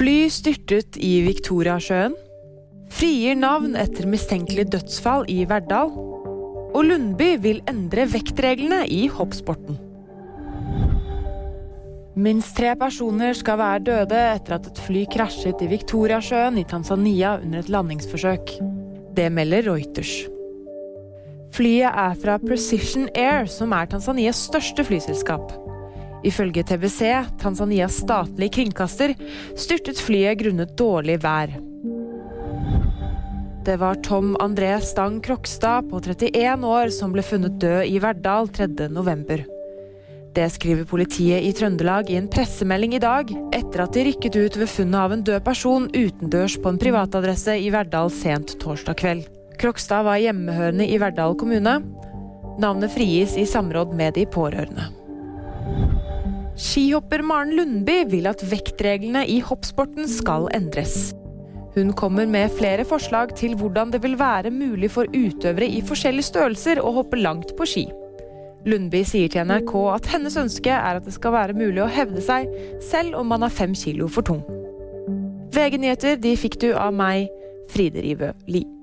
Fly styrtet i Viktoriasjøen. Frier navn etter mistenkelig dødsfall i Verdal. Og Lundby vil endre vektreglene i hoppsporten. Minst tre personer skal være døde etter at et fly krasjet i Viktoriasjøen i Tanzania under et landingsforsøk. Det melder Reuters. Flyet er fra Precision Air, som er Tanzanias største flyselskap. Ifølge TBC, Tanzanias statlige kringkaster, styrtet flyet grunnet dårlig vær. Det var Tom André Stang Krokstad på 31 år som ble funnet død i Verdal 3.11. Det skriver politiet i Trøndelag i en pressemelding i dag, etter at de rykket ut ved funnet av en død person utendørs på en privatadresse i Verdal sent torsdag kveld. Krokstad var hjemmehørende i Verdal kommune. Navnet frigis i samråd med de pårørende. Skihopper Maren Lundby vil at vektreglene i hoppsporten skal endres. Hun kommer med flere forslag til hvordan det vil være mulig for utøvere i forskjellige størrelser å hoppe langt på ski. Lundby sier til NRK at hennes ønske er at det skal være mulig å hevde seg, selv om man er fem kilo for tung. VG-nyheter de fikk du av meg, Fride Rivø Lie.